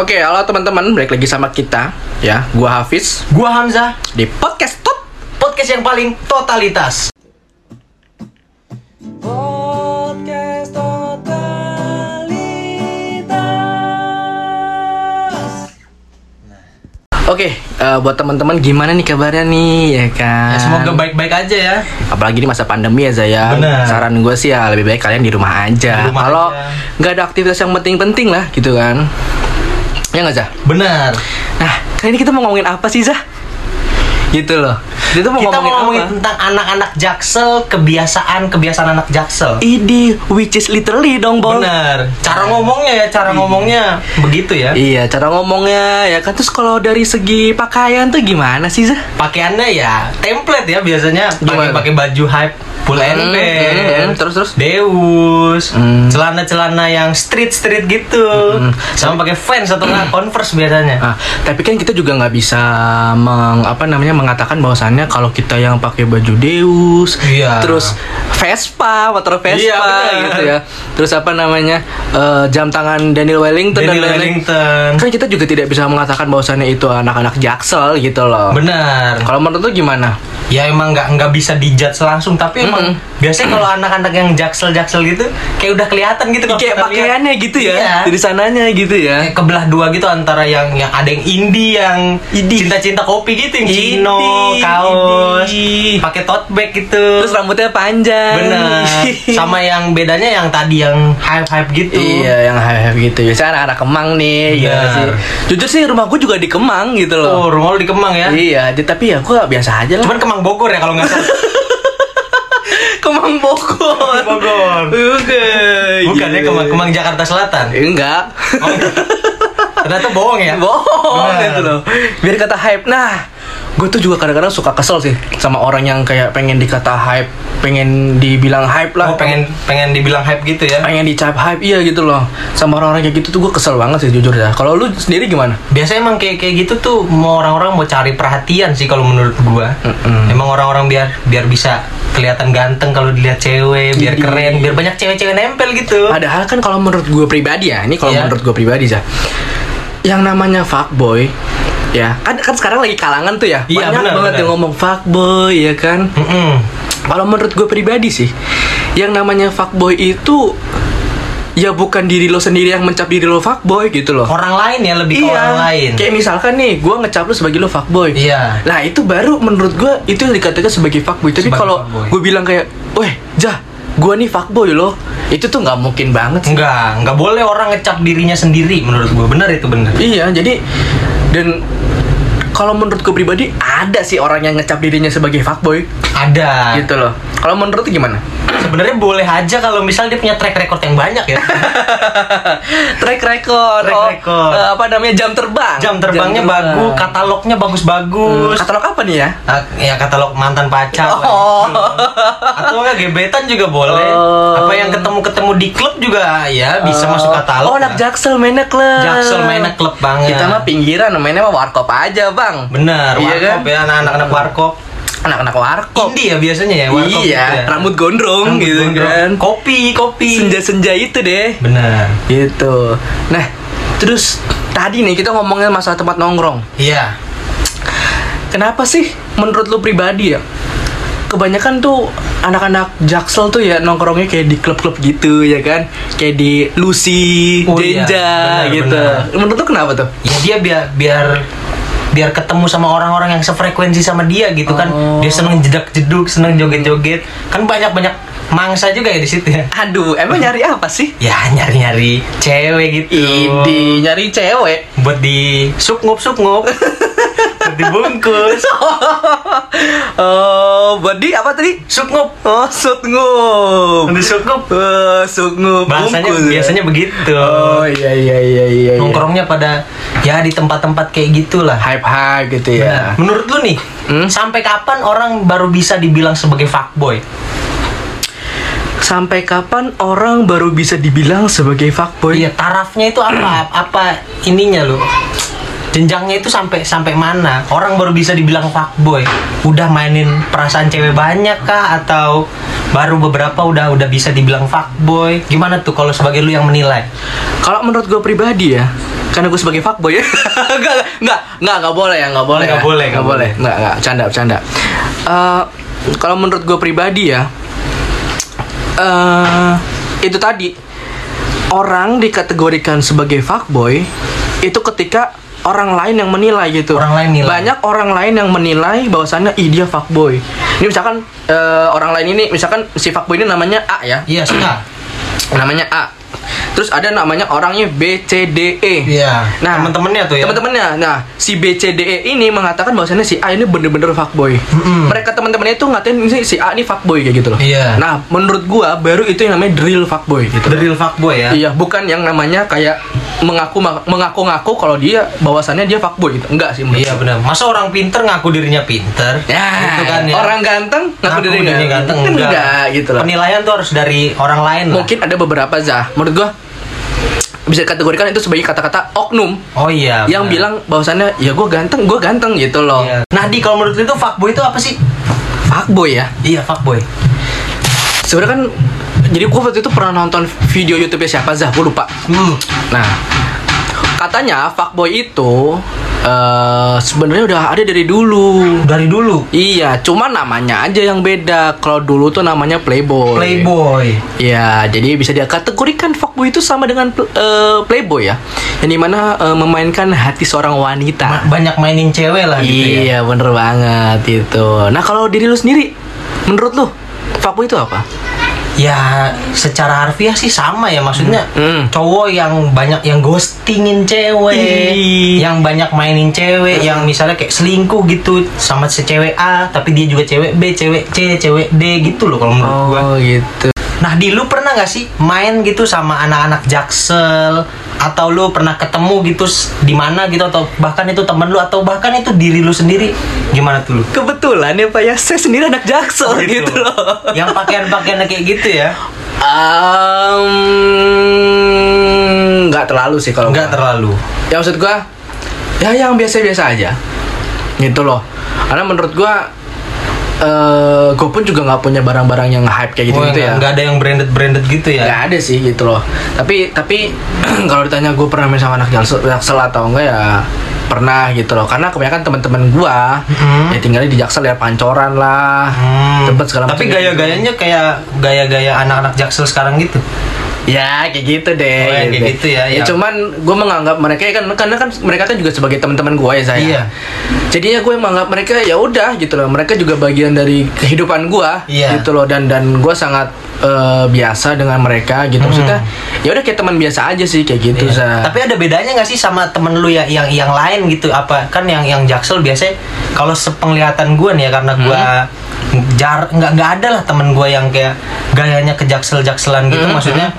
Oke, halo teman-teman, balik lagi sama kita ya. Gua Hafiz Gua Hamzah, di podcast Top. podcast yang paling totalitas. Podcast Totalitas. Oke, eh, buat teman-teman gimana nih kabarnya nih ya kan? Ya, semoga baik-baik aja ya. Apalagi di masa pandemi ya Zaya. Bener. Saran gue sih ya lebih baik kalian di rumah aja. Kalau nggak ada aktivitas yang penting-penting lah gitu kan. Ya nggak Zah? Benar. Nah, kali ini kita mau ngomongin apa sih Zah? Gitu loh. Kita tuh mau Kita ngomongin, mau ngomongin apa? tentang anak-anak jaksel, kebiasaan kebiasaan anak jaksel. Ini which is literally dong, Bol. Benar. Cara ngomongnya ya, cara ngomongnya begitu ya. Iya, cara ngomongnya ya kan terus kalau dari segi pakaian tuh gimana sih, Zah? Pakaiannya ya template ya biasanya pakai pakai baju hype Hmm, ember. hmm, hmm. Terus, terus? Deus, Hmm. celana-celana yang street-street gitu. Hmm. Sama pakai Vans atau nggak Converse biasanya. Ah, tapi kan kita juga nggak bisa meng, apa namanya mengatakan bahwasannya kalau kita yang pakai baju Deus, Iya. terus Vespa, motor Vespa Iya, gitu ya. Terus apa namanya eh, jam tangan Daniel Wellington Daniel dan. Wellington. Kan kita juga tidak bisa mengatakan bahwasannya itu anak-anak jaksel gitu loh. Benar. Kalau menurut lu gimana? ya emang nggak nggak bisa dijudge langsung tapi emang biasanya kalau anak-anak yang jaksel jaksel gitu kayak udah kelihatan gitu Kayak lihat. pakaiannya gitu ya, Iya. dari sananya gitu ya. Kayak kebelah dua gitu antara yang yang ada yang indie yang cinta-cinta kopi gitu yang Indie, chino kaos pakai tote bag gitu Terus rambutnya panjang. bener sama yang bedanya yang tadi yang hype hype gitu Iya, yang hype gitu. Biasanya anak-anak Kemang nih, Benar. gimana sih? Jujur sih rumah gue juga di Kemang gitu loh. oh rumah lu di Kemang ya Iya, tapi ya gue biasa aja lah. cuman Kemang Bogor ya kalau nggak salah Kemang Bogor. Bogor. Oke. bukan ya Iya. Kemang Kemang Jakarta Selatan Enggak. Oh, ternyata bohong ya Bohong Benar. gitu loh. Biar kata hype. Nah, gue tuh juga kadang-kadang suka kesel sih sama orang yang kayak pengen dikata hype, pengen dibilang hype lah. Oh, pengen pengen dibilang hype gitu ya pengen dicap hype iya gitu loh sama orang-orang kayak gitu tuh gue kesel banget sih jujur ya kalau lu sendiri gimana biasanya emang kayak kayak gitu tuh mau orang-orang mau cari perhatian sih kalau menurut gua Mm-mm. emang orang-orang biar biar bisa kelihatan ganteng kalau dilihat cewek biar Iya. keren biar banyak cewek-cewek nempel gitu Padahal kan kalau menurut gue pribadi ya, ini kalau Iya. menurut gue pribadi ya, yang namanya fuckboy, ya kan kan sekarang lagi kalangan tuh ya, Iya, banyak benar, banget benar. yang ngomong fuckboy ya kan. Mm-mm. Kalau menurut gue pribadi sih, yang namanya fuckboy itu ya bukan diri lo sendiri yang mencap diri lo fuckboy gitu loh. orang lain ya lebih ke orang lain Iya. Kayak misalkan nih, gue ngecap lo sebagai lo fuckboy. Iya. Nah itu baru menurut gue itu dikatakan sebagai fuckboy. Tapi kalau gue bilang kayak, weh, jah, gue nih fuckboy loh. Itu tuh nggak mungkin banget sih. enggak enggak boleh orang ngecap dirinya sendiri menurut gua benar itu benar Iya, jadi dan kalau menurut gue pribadi ada sih orang yang ngecap dirinya sebagai fuckboy ada gitu loh. Kalau menurut gimana? sebenarnya boleh aja kalau misal dia punya track record yang banyak ya Track record, Track oh, record. eh, apa namanya jam terbang? jam terbangnya terbang. bagus katalognya bagus-bagus Hmm, katalog apa nih ya? Ah, ya katalog mantan pacar. Oh. Atau enggak gebetan juga boleh Oh. apa yang ketemu-ketemu di klub juga ya bisa Oh. masuk katalog Oh, anak. Jaksel mainnya klub. Jaksel mainnya klub banget Kita mah pinggiran, mainnya mah warkop aja, Bang. bener Iya warkop kan? ya anak-anak anak warkop Anak-anak warkop. indie ya biasanya ya warkop iya, gitu ya. rambut gondrong Rambut gitu gondrong. kan. kopi kopi Senja-senja itu deh. bener Gitu. Nah, terus tadi nih kita ngomongin masalah tempat nongkrong. iya Kenapa sih menurut lu pribadi ya? Kebanyakan tuh anak-anak jaksel tuh ya nongkrongnya kayak di klub-klub gitu ya kan? Kayak di Lucy, Oh iya, Denja benar, gitu. benar. Menurut lu kenapa tuh? ya dia biar biar biar ketemu sama orang-orang yang sefrekuensi sama dia gitu kan Oh. dia seneng jedak jeduk seneng joget joget kan banyak banyak mangsa juga ya di situ ya Aduh, emang nyari apa sih? ya nyari nyari cewek gitu Idi, nyari cewek. buat di sukngup sukngup buat dibungkus oh, body apa tadi? sukngup Oh, sutngup. di sukngup Oh, sutngup. bahasanya bungkus ya? biasanya begitu Oh, iya iya iya iya. iya. nongkrongnya pada ya di tempat-tempat kayak gitulah hype-hype gitu ya. Nah, menurut lu nih Hmm? sampai kapan orang baru bisa dibilang sebagai fuckboy Sampai kapan orang baru bisa dibilang sebagai fuckboy? Iya, tarafnya itu apa? apa ininya lu? Jenjangnya itu sampai sampai mana? Orang baru bisa dibilang fuckboy. Udah mainin perasaan cewek banyak kah? Atau baru beberapa udah udah bisa dibilang fuckboy? Gimana tuh kalau sebagai lu yang menilai? Kalau menurut gue pribadi ya, karena gue sebagai fuckboy ya, enggak, enggak, enggak, enggak boleh ya, enggak boleh, Nggak ya. boleh, enggak nggak boleh, enggak, enggak, canda, canda. Eh, kalau menurut gue pribadi ya, eh itu tadi. Orang dikategorikan sebagai fuckboy itu ketika orang lain yang menilai gitu. Orang lain nilai. Banyak orang lain yang menilai bahwasannya ih dia fuckboy. Ini misalkan eh, orang lain ini, misalkan si fuckboy ini namanya A ya, iya suka namanya A. Terus ada namanya orangnya B C D E. iya Nah, temen-temennya tuh ya Teman-temannya. Nah, si B C D E ini mengatakan bahwasannya si A ini bener-bener fuckboy. Mm-mm. Mereka teman-temannya itu ngatain ini si A ini fuckboy kayak gitu loh. Iya. Nah, menurut gua baru itu yang namanya drill fuckboy gitu. real fuckboy ya Iya, bukan yang namanya kayak mengaku mengaku-ngaku kalau dia bahwasannya dia fuckboy gitu. Enggak sih menurut Iya benar. Masa orang pinter ngaku dirinya pinter? Ya, Gitu kan ya. orang ganteng ngaku, ngaku diri dirinya ganteng Kan enggak. enggak gitu loh. Penilaian tuh harus dari orang lain lah. Mungkin ada beberapa zah. Menurut gua bisa dikategorikan itu sebagai kata-kata oknum Oh iya. yang benar. bilang bahwasannya ya gue ganteng gue ganteng gitu loh Iya. Nah, di kalau menurut lu itu fuckboy itu apa sih? fuckboy ya Iya, fuckboy. sebenarnya kan jadi gue waktu itu pernah nonton video YouTube siapa Zah gue lupa Hmm. nah katanya fuckboy itu eh sebenarnya udah ada dari dulu Dari dulu iya cuma namanya aja yang beda kalau dulu tuh namanya playboy playboy. Ya, jadi bisa dia kategorikan fuckboy itu sama dengan eh, playboy ya. Yang di mana eh, memainkan hati seorang wanita. banyak mainin cewek lah gitu ya. Iya, bener banget itu. Nah, kalau diri lu sendiri, menurut lu, fuckboy itu apa? Ya, secara harfiah sih sama ya maksudnya. Hmm. Cowok yang banyak yang ghostingin cewek, yang banyak mainin cewek, yang misalnya kayak selingkuh gitu sama si cewek A, tapi dia juga cewek B, cewek C, cewek D gitu loh kalau menurut gua. Oh, gitu. Nah, di lu pernah nggak sih main gitu sama anak-anak jaksel atau lu pernah ketemu gitu di mana gitu atau bahkan itu temen lu atau bahkan itu diri lu sendiri gimana tuh lu? Kebetulan ya Pak ya, saya sendiri anak jaksel gitu, loh. Yang pakaian-pakaiannya kayak gitu ya? Um, nggak terlalu sih kalau Enggak gua. terlalu. ya maksud gua ya yang biasa-biasa aja gitu loh karena menurut gua eh gue pun juga nggak punya barang-barang yang hype kayak gitu Oh, gitu nggak- ya nggak ada yang branded-branded gitu ya? nggak ada sih gitu loh tapi tapi kalau ditanya gue pernah main sama anak jaksel, jaksel atau enggak ya pernah gitu loh karena kebanyakan teman-teman gua Mhm. ya tinggalnya di jaksel ya pancoran lah Hmm. tempat segala Tapi macam gaya-gayanya kayak gaya-gaya anak-anak jaksel sekarang gitu. Ya kayak gitu deh. Oh, yang kayak gitu ya, Ya, ya. cuman gue menganggap mereka kan karena kan mereka kan juga sebagai teman-teman gue ya saya. Iya. Jadinya gue menganggap mereka ya udah gitu loh. Mereka juga bagian dari kehidupan gue Iya. gitu loh dan dan gue sangat eh, biasa dengan mereka gitu. Maksudnya ya udah kayak teman biasa aja sih kayak gitu. Hmm. Iya. Tapi ada bedanya nggak sih sama temen lu ya yang yang lain gitu? Apa kan yang yang jaksel biasanya kalau sepenglihatan gue nih ya karena gue Hmm. Jar nggak nggak ada lah temen gue yang kayak gayanya ke jaksel jakselan gitu. Hmm, Maksudnya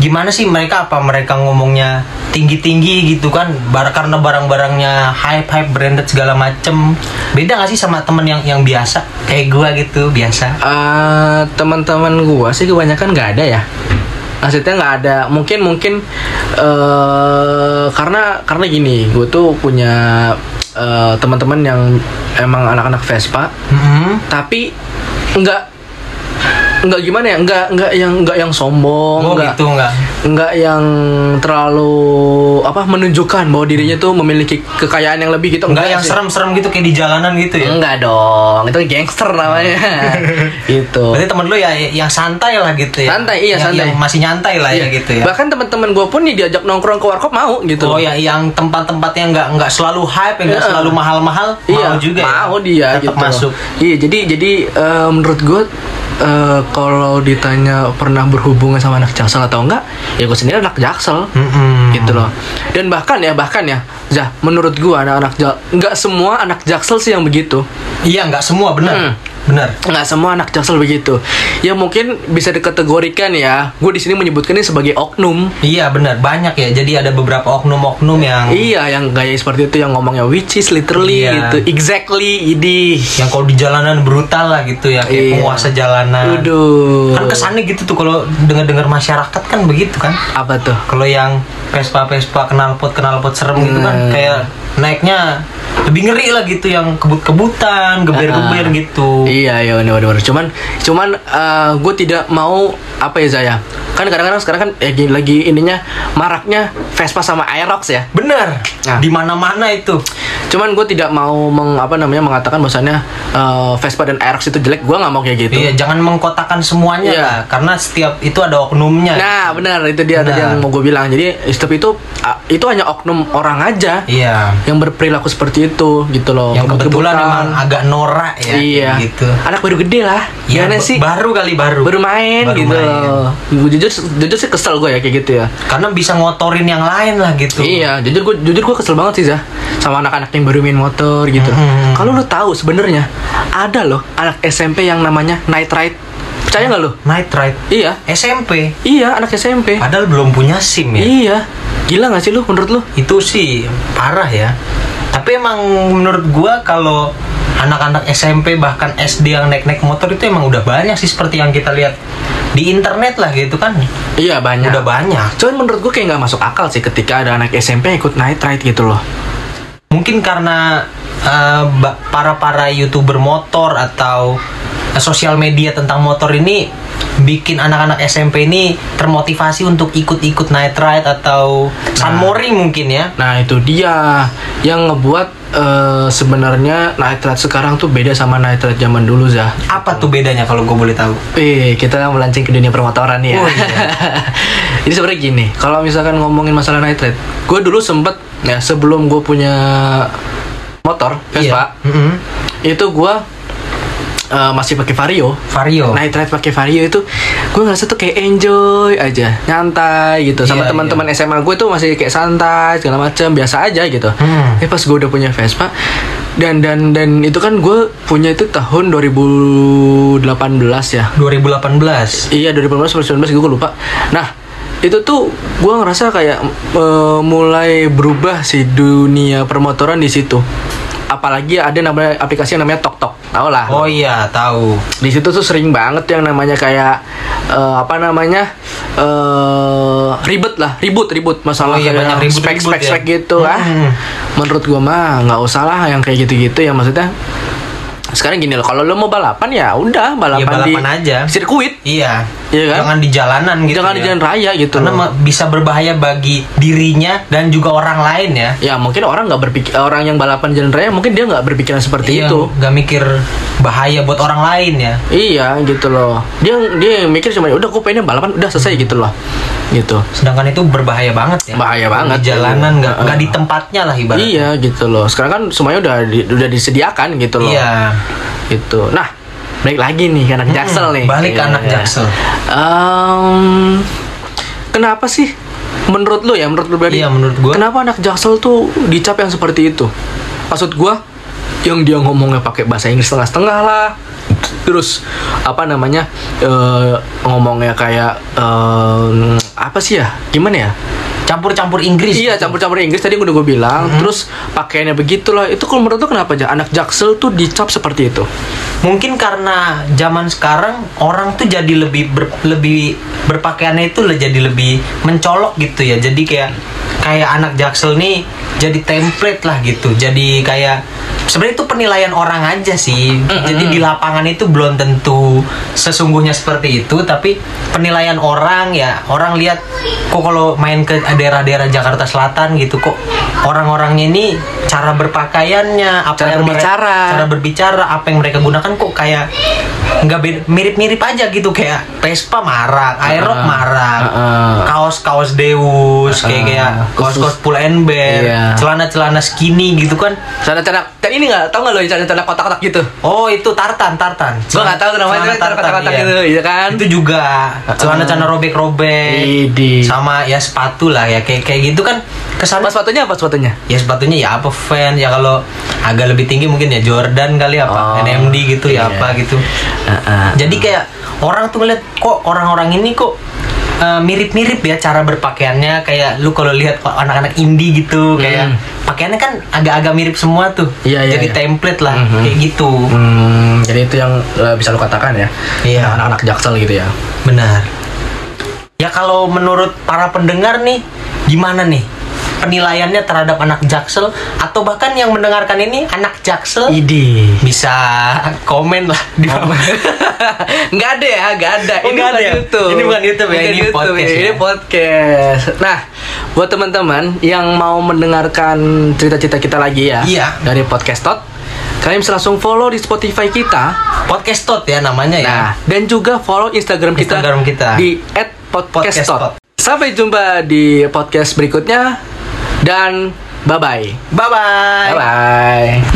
gimana sih mereka apa mereka ngomongnya tinggi tinggi gitu kan? Bar karena barang-barangnya hype hype branded segala macem. Beda nggak sih sama temen yang yang biasa kayak gue gitu biasa? Eh, teman-teman gue sih kebanyakan nggak ada ya. Maksudnya nggak ada. Mungkin mungkin eh karena karena gini, gue tuh punya eh, teman-teman yang emang anak-anak Vespa, Mhm. tapi nggak nggak gimana ya, nggak nggak yang nggak yang sombong, Oh nggak gitu nggak? Nggak yang terlalu apa menunjukkan bahwa dirinya tuh memiliki kekayaan yang lebih gitu. Nggak yang serem-serem gitu kayak di jalanan gitu ya? Enggak dong, itu gangster namanya. gitu. Berarti temen lu ya yang santai lah gitu ya? Santai, iya, Yang- santai. Yang masih nyantai lah ya Iya. gitu ya? Bahkan teman-teman gue pun nih diajak nongkrong ke warkop mau gitu. Oh ya, yang tempat-tempatnya nggak nggak selalu hype, yang nggak Iya. selalu mahal-mahal, Iya, mau juga ya? mau dia Tetap gitu. masuk. Iya, jadi jadi eh, menurut gue eh, kalau ditanya pernah berhubungan sama anak jaksel atau enggak, ya gue sendiri anak jaksel. Mm-mm. Gitu loh. Dan bahkan ya, bahkan ya, Zah, menurut gue anak-anak jaksel, nggak semua anak jaksel sih yang begitu. Iya, nggak semua benar. Hmm. Benar. nggak semua anak jaksel begitu ya mungkin bisa dikategorikan ya gue di sini menyebutkan ini sebagai oknum Iya benar banyak ya. Jadi ada beberapa oknum-oknum yang iya yang gaya seperti itu yang ngomongnya which is literally Iya. gitu exactly ini yang kalau di jalanan brutal lah gitu ya kayak Iya. penguasa jalanan. Waduh. Kan kesannya gitu tuh kalau dengar-dengar masyarakat kan begitu kan. apa tuh Kalau yang Vespa-Vespa knalpot knalpot serem gitu kan Hmm. kayak naiknya lebih ngeri lah gitu yang kebut-kebutan, geber-geber Ah. gitu. Iya, iya benar benar. Cuman cuman gue tidak mau apa ya Zaya. Kan kadang-kadang sekarang kan eh, gini, lagi ininya maraknya Vespa sama Aerox ya. Bener. Nah. Di mana-mana itu. Cuman gue tidak mau meng, apa namanya mengatakan bahwasannya eh, Vespa dan Aerox itu jelek. Gue nggak mau kayak gitu. Iya, jangan mengkotakan semuanya Iya. lah karena setiap itu ada oknumnya. Nah, benar itu dia tadi Benar. yang mau gue bilang. Jadi setiap itu ah, itu hanya oknum orang aja Iya. yang berperilaku seperti itu gitu loh. Yang kebetulan Kebut-kebutan. emang agak norak ya iya. gitu. Anak baru gede lah. Ya, Gimana sih? Baru kali baru. baru main Baru gitu main. loh. Gua jujur jujur sih kesel gue ya kayak gitu ya. Karena bisa ngotorin yang lain lah gitu. Iya, jujur gue jujur gue kesel banget sih Zah sama anak-anak yang baru main motor gitu. Mhm. Kalau lu tahu sebenarnya ada loh anak SMP yang namanya night ride. Percaya nggak lu? Night ride. Iya, SMP. iya anak SMP. Padahal belum punya SIM ya. Iya, gila nggak sih lu menurut lu? Itu sih parah ya. Tapi emang menurut gua kalau anak-anak SMP bahkan SD yang naik-naik motor itu emang udah banyak sih seperti yang kita lihat di internet lah gitu kan. Iya banyak. Udah banyak. Cuman menurut gue kayak nggak masuk akal sih ketika ada anak SMP ikut night ride gitu loh. Mungkin karena eh, para-para youtuber motor atau eh, sosial media tentang motor ini bikin anak-anak SMP ini termotivasi untuk ikut-ikut night ride atau sunmori mungkin ya. Nah itu dia yang ngebuat eh, sebenarnya night ride sekarang tuh beda sama night ride zaman dulu Zah. Apa tuh bedanya kalau gue boleh tahu? Eh, kita melancing ke dunia permotoran nih ya. Oh, iya. Jadi sebenarnya gini, kalau misalkan ngomongin masalah night ride, gue dulu sempet ya sebelum gue punya motor Vespa, Iya. Mm-mm. itu gue eh, masih pakai Vario. Vario. Night ride pakai Vario itu gue ngerasa tuh kayak enjoy aja, nyantai gitu. Sama Iya, teman-teman SMA gue tuh masih kayak santai segala macam, biasa aja gitu. Hmm. Eh pas gue udah punya Vespa dan dan dan itu kan gue punya itu tahun 2018 ya. 2018. Iya 2018 atau 2019 gue lupa. Nah itu tuh gue ngerasa kayak eh, mulai berubah sih dunia permotoran di situ. Apalagi ada namanya aplikasi yang namanya Tok Tok, tau lah. Oh iya, tahu. Di situ tuh sering banget yang namanya kayak eh, apa namanya eh ribet lah, ribut ribut masalah Oh iya, kayak ribut-ribut spek spek ya. spek gitu ah. Hmm. Menurut gua mah nggak usah lah yang kayak gitu-gitu ya maksudnya. Sekarang gini loh, kalau lo mau balapan ya udah balapan, Ya, balapan di aja. sirkuit. Iya. Iya kan? Jangan di jalanan gitu. Jangan di ya. jalan raya gitu Karena loh. bisa berbahaya bagi dirinya dan juga orang lain ya. Ya mungkin orang nggak berpikir orang yang balapan jalan raya mungkin dia nggak berpikiran seperti Iya, itu. nggak mikir bahaya buat orang lain ya. Iya gitu loh. Dia dia mikir cuma udah gue pengen balapan udah selesai gitu loh. Gitu. Sedangkan itu berbahaya banget ya. Bahaya banget. Di jalanan nggak Heeh. nggak di tempatnya lah ibaratnya. Iya gitu loh. Sekarang kan semuanya udah di- udah disediakan gitu loh. Iya. Gitu. Nah, balik lagi nih anak Mm-mm, Jaksel nih. balik ke anak Jaksel. Em, kenapa sih menurut lu ya, menurut lu pribadi? Iya, menurut gua. Kenapa anak Jaksel tuh dicap yang seperti itu? Maksud gua yang dia ngomongnya pakai bahasa Inggris setengah-setengah lah. Terus apa namanya? eh, ngomongnya kayak em, apa sih ya? Gimana ya? Campur-campur Inggris. Iya gitu. campur-campur Inggris tadi udah gue bilang. Mhm. Terus pakaiannya begitulah. Itu kalau menurut lu kenapa aja anak Jaksel tuh dicap seperti itu? Mungkin karena zaman sekarang orang tuh jadi lebih ber- lebih berpakaiannya itu jadi lebih mencolok gitu ya. Jadi kayak kayak anak Jaksel nih jadi template lah gitu. Jadi kayak sebenarnya itu penilaian orang aja sih. Jadi di lapangan itu belum tentu sesungguhnya seperti itu, tapi penilaian orang ya orang lihat kok kalau main ke daerah-daerah Jakarta Selatan gitu kok orang-orangnya ini cara berpakaiannya apa Cara yang mereka- berbicara. cara berbicara apa yang mereka gunakan kok kayak nggak mirip-mirip aja gitu kayak Vespa marak, Aerox Ah, marak, ah, ah. kaos-kaus Deus kayak Ah, kayak khusus- kaos-kaos Pull and Bear, Iya. celana-celana skinny gitu kan Celana-celana, dan ini nggak tau nggak lo yang celana-celana kotak-kotak gitu? oh itu tartan tartan Gua nggak tahu namanya, Celana celana kotak-kotak iya. gitu, iya kan? itu juga celana-celana robek-robek sama ya sepatu lah ya kayak kayak gitu kan Apa sepatunya apa sepatunya? ya sepatunya ya apa fan ya kalau agak lebih tinggi mungkin ya Jordan kali apa Oh, NMD gitu iya. ya apa gitu Heeh. jadi kayak orang tuh ngeliat kok orang-orang ini kok uh, mirip-mirip ya cara berpakaiannya kayak lu kalau lihat anak-anak indie gitu kayak Hmm. pakaiannya kan agak-agak mirip semua tuh Iya, iya, jadi iya. template lah Mhm. kayak gitu Hmm, jadi itu yang eh, bisa lo katakan ya. Iya. Anak-anak jaksel gitu ya. benar ya kalau menurut para pendengar nih gimana nih penilaiannya terhadap anak jaksel atau bahkan yang mendengarkan ini anak jaksel Idi. bisa komen lah di bawah. nggak ada ya, nggak ada. Oh, ini bukan ada ya? YouTube. Ini bukan YouTube ya, Bukan ini podcast ya. Ini podcast. Nah, buat teman-teman yang mau mendengarkan cerita-cerita kita lagi ya, Iya. dari podcast Tot, kalian bisa langsung follow di Spotify kita. podcast tot ya namanya ya Nah, dan juga follow Instagram kita, Instagram kita. di Podcast Tot. @podcastot. Sampai jumpa di podcast berikutnya dan bye bye. bye bye Bye bye.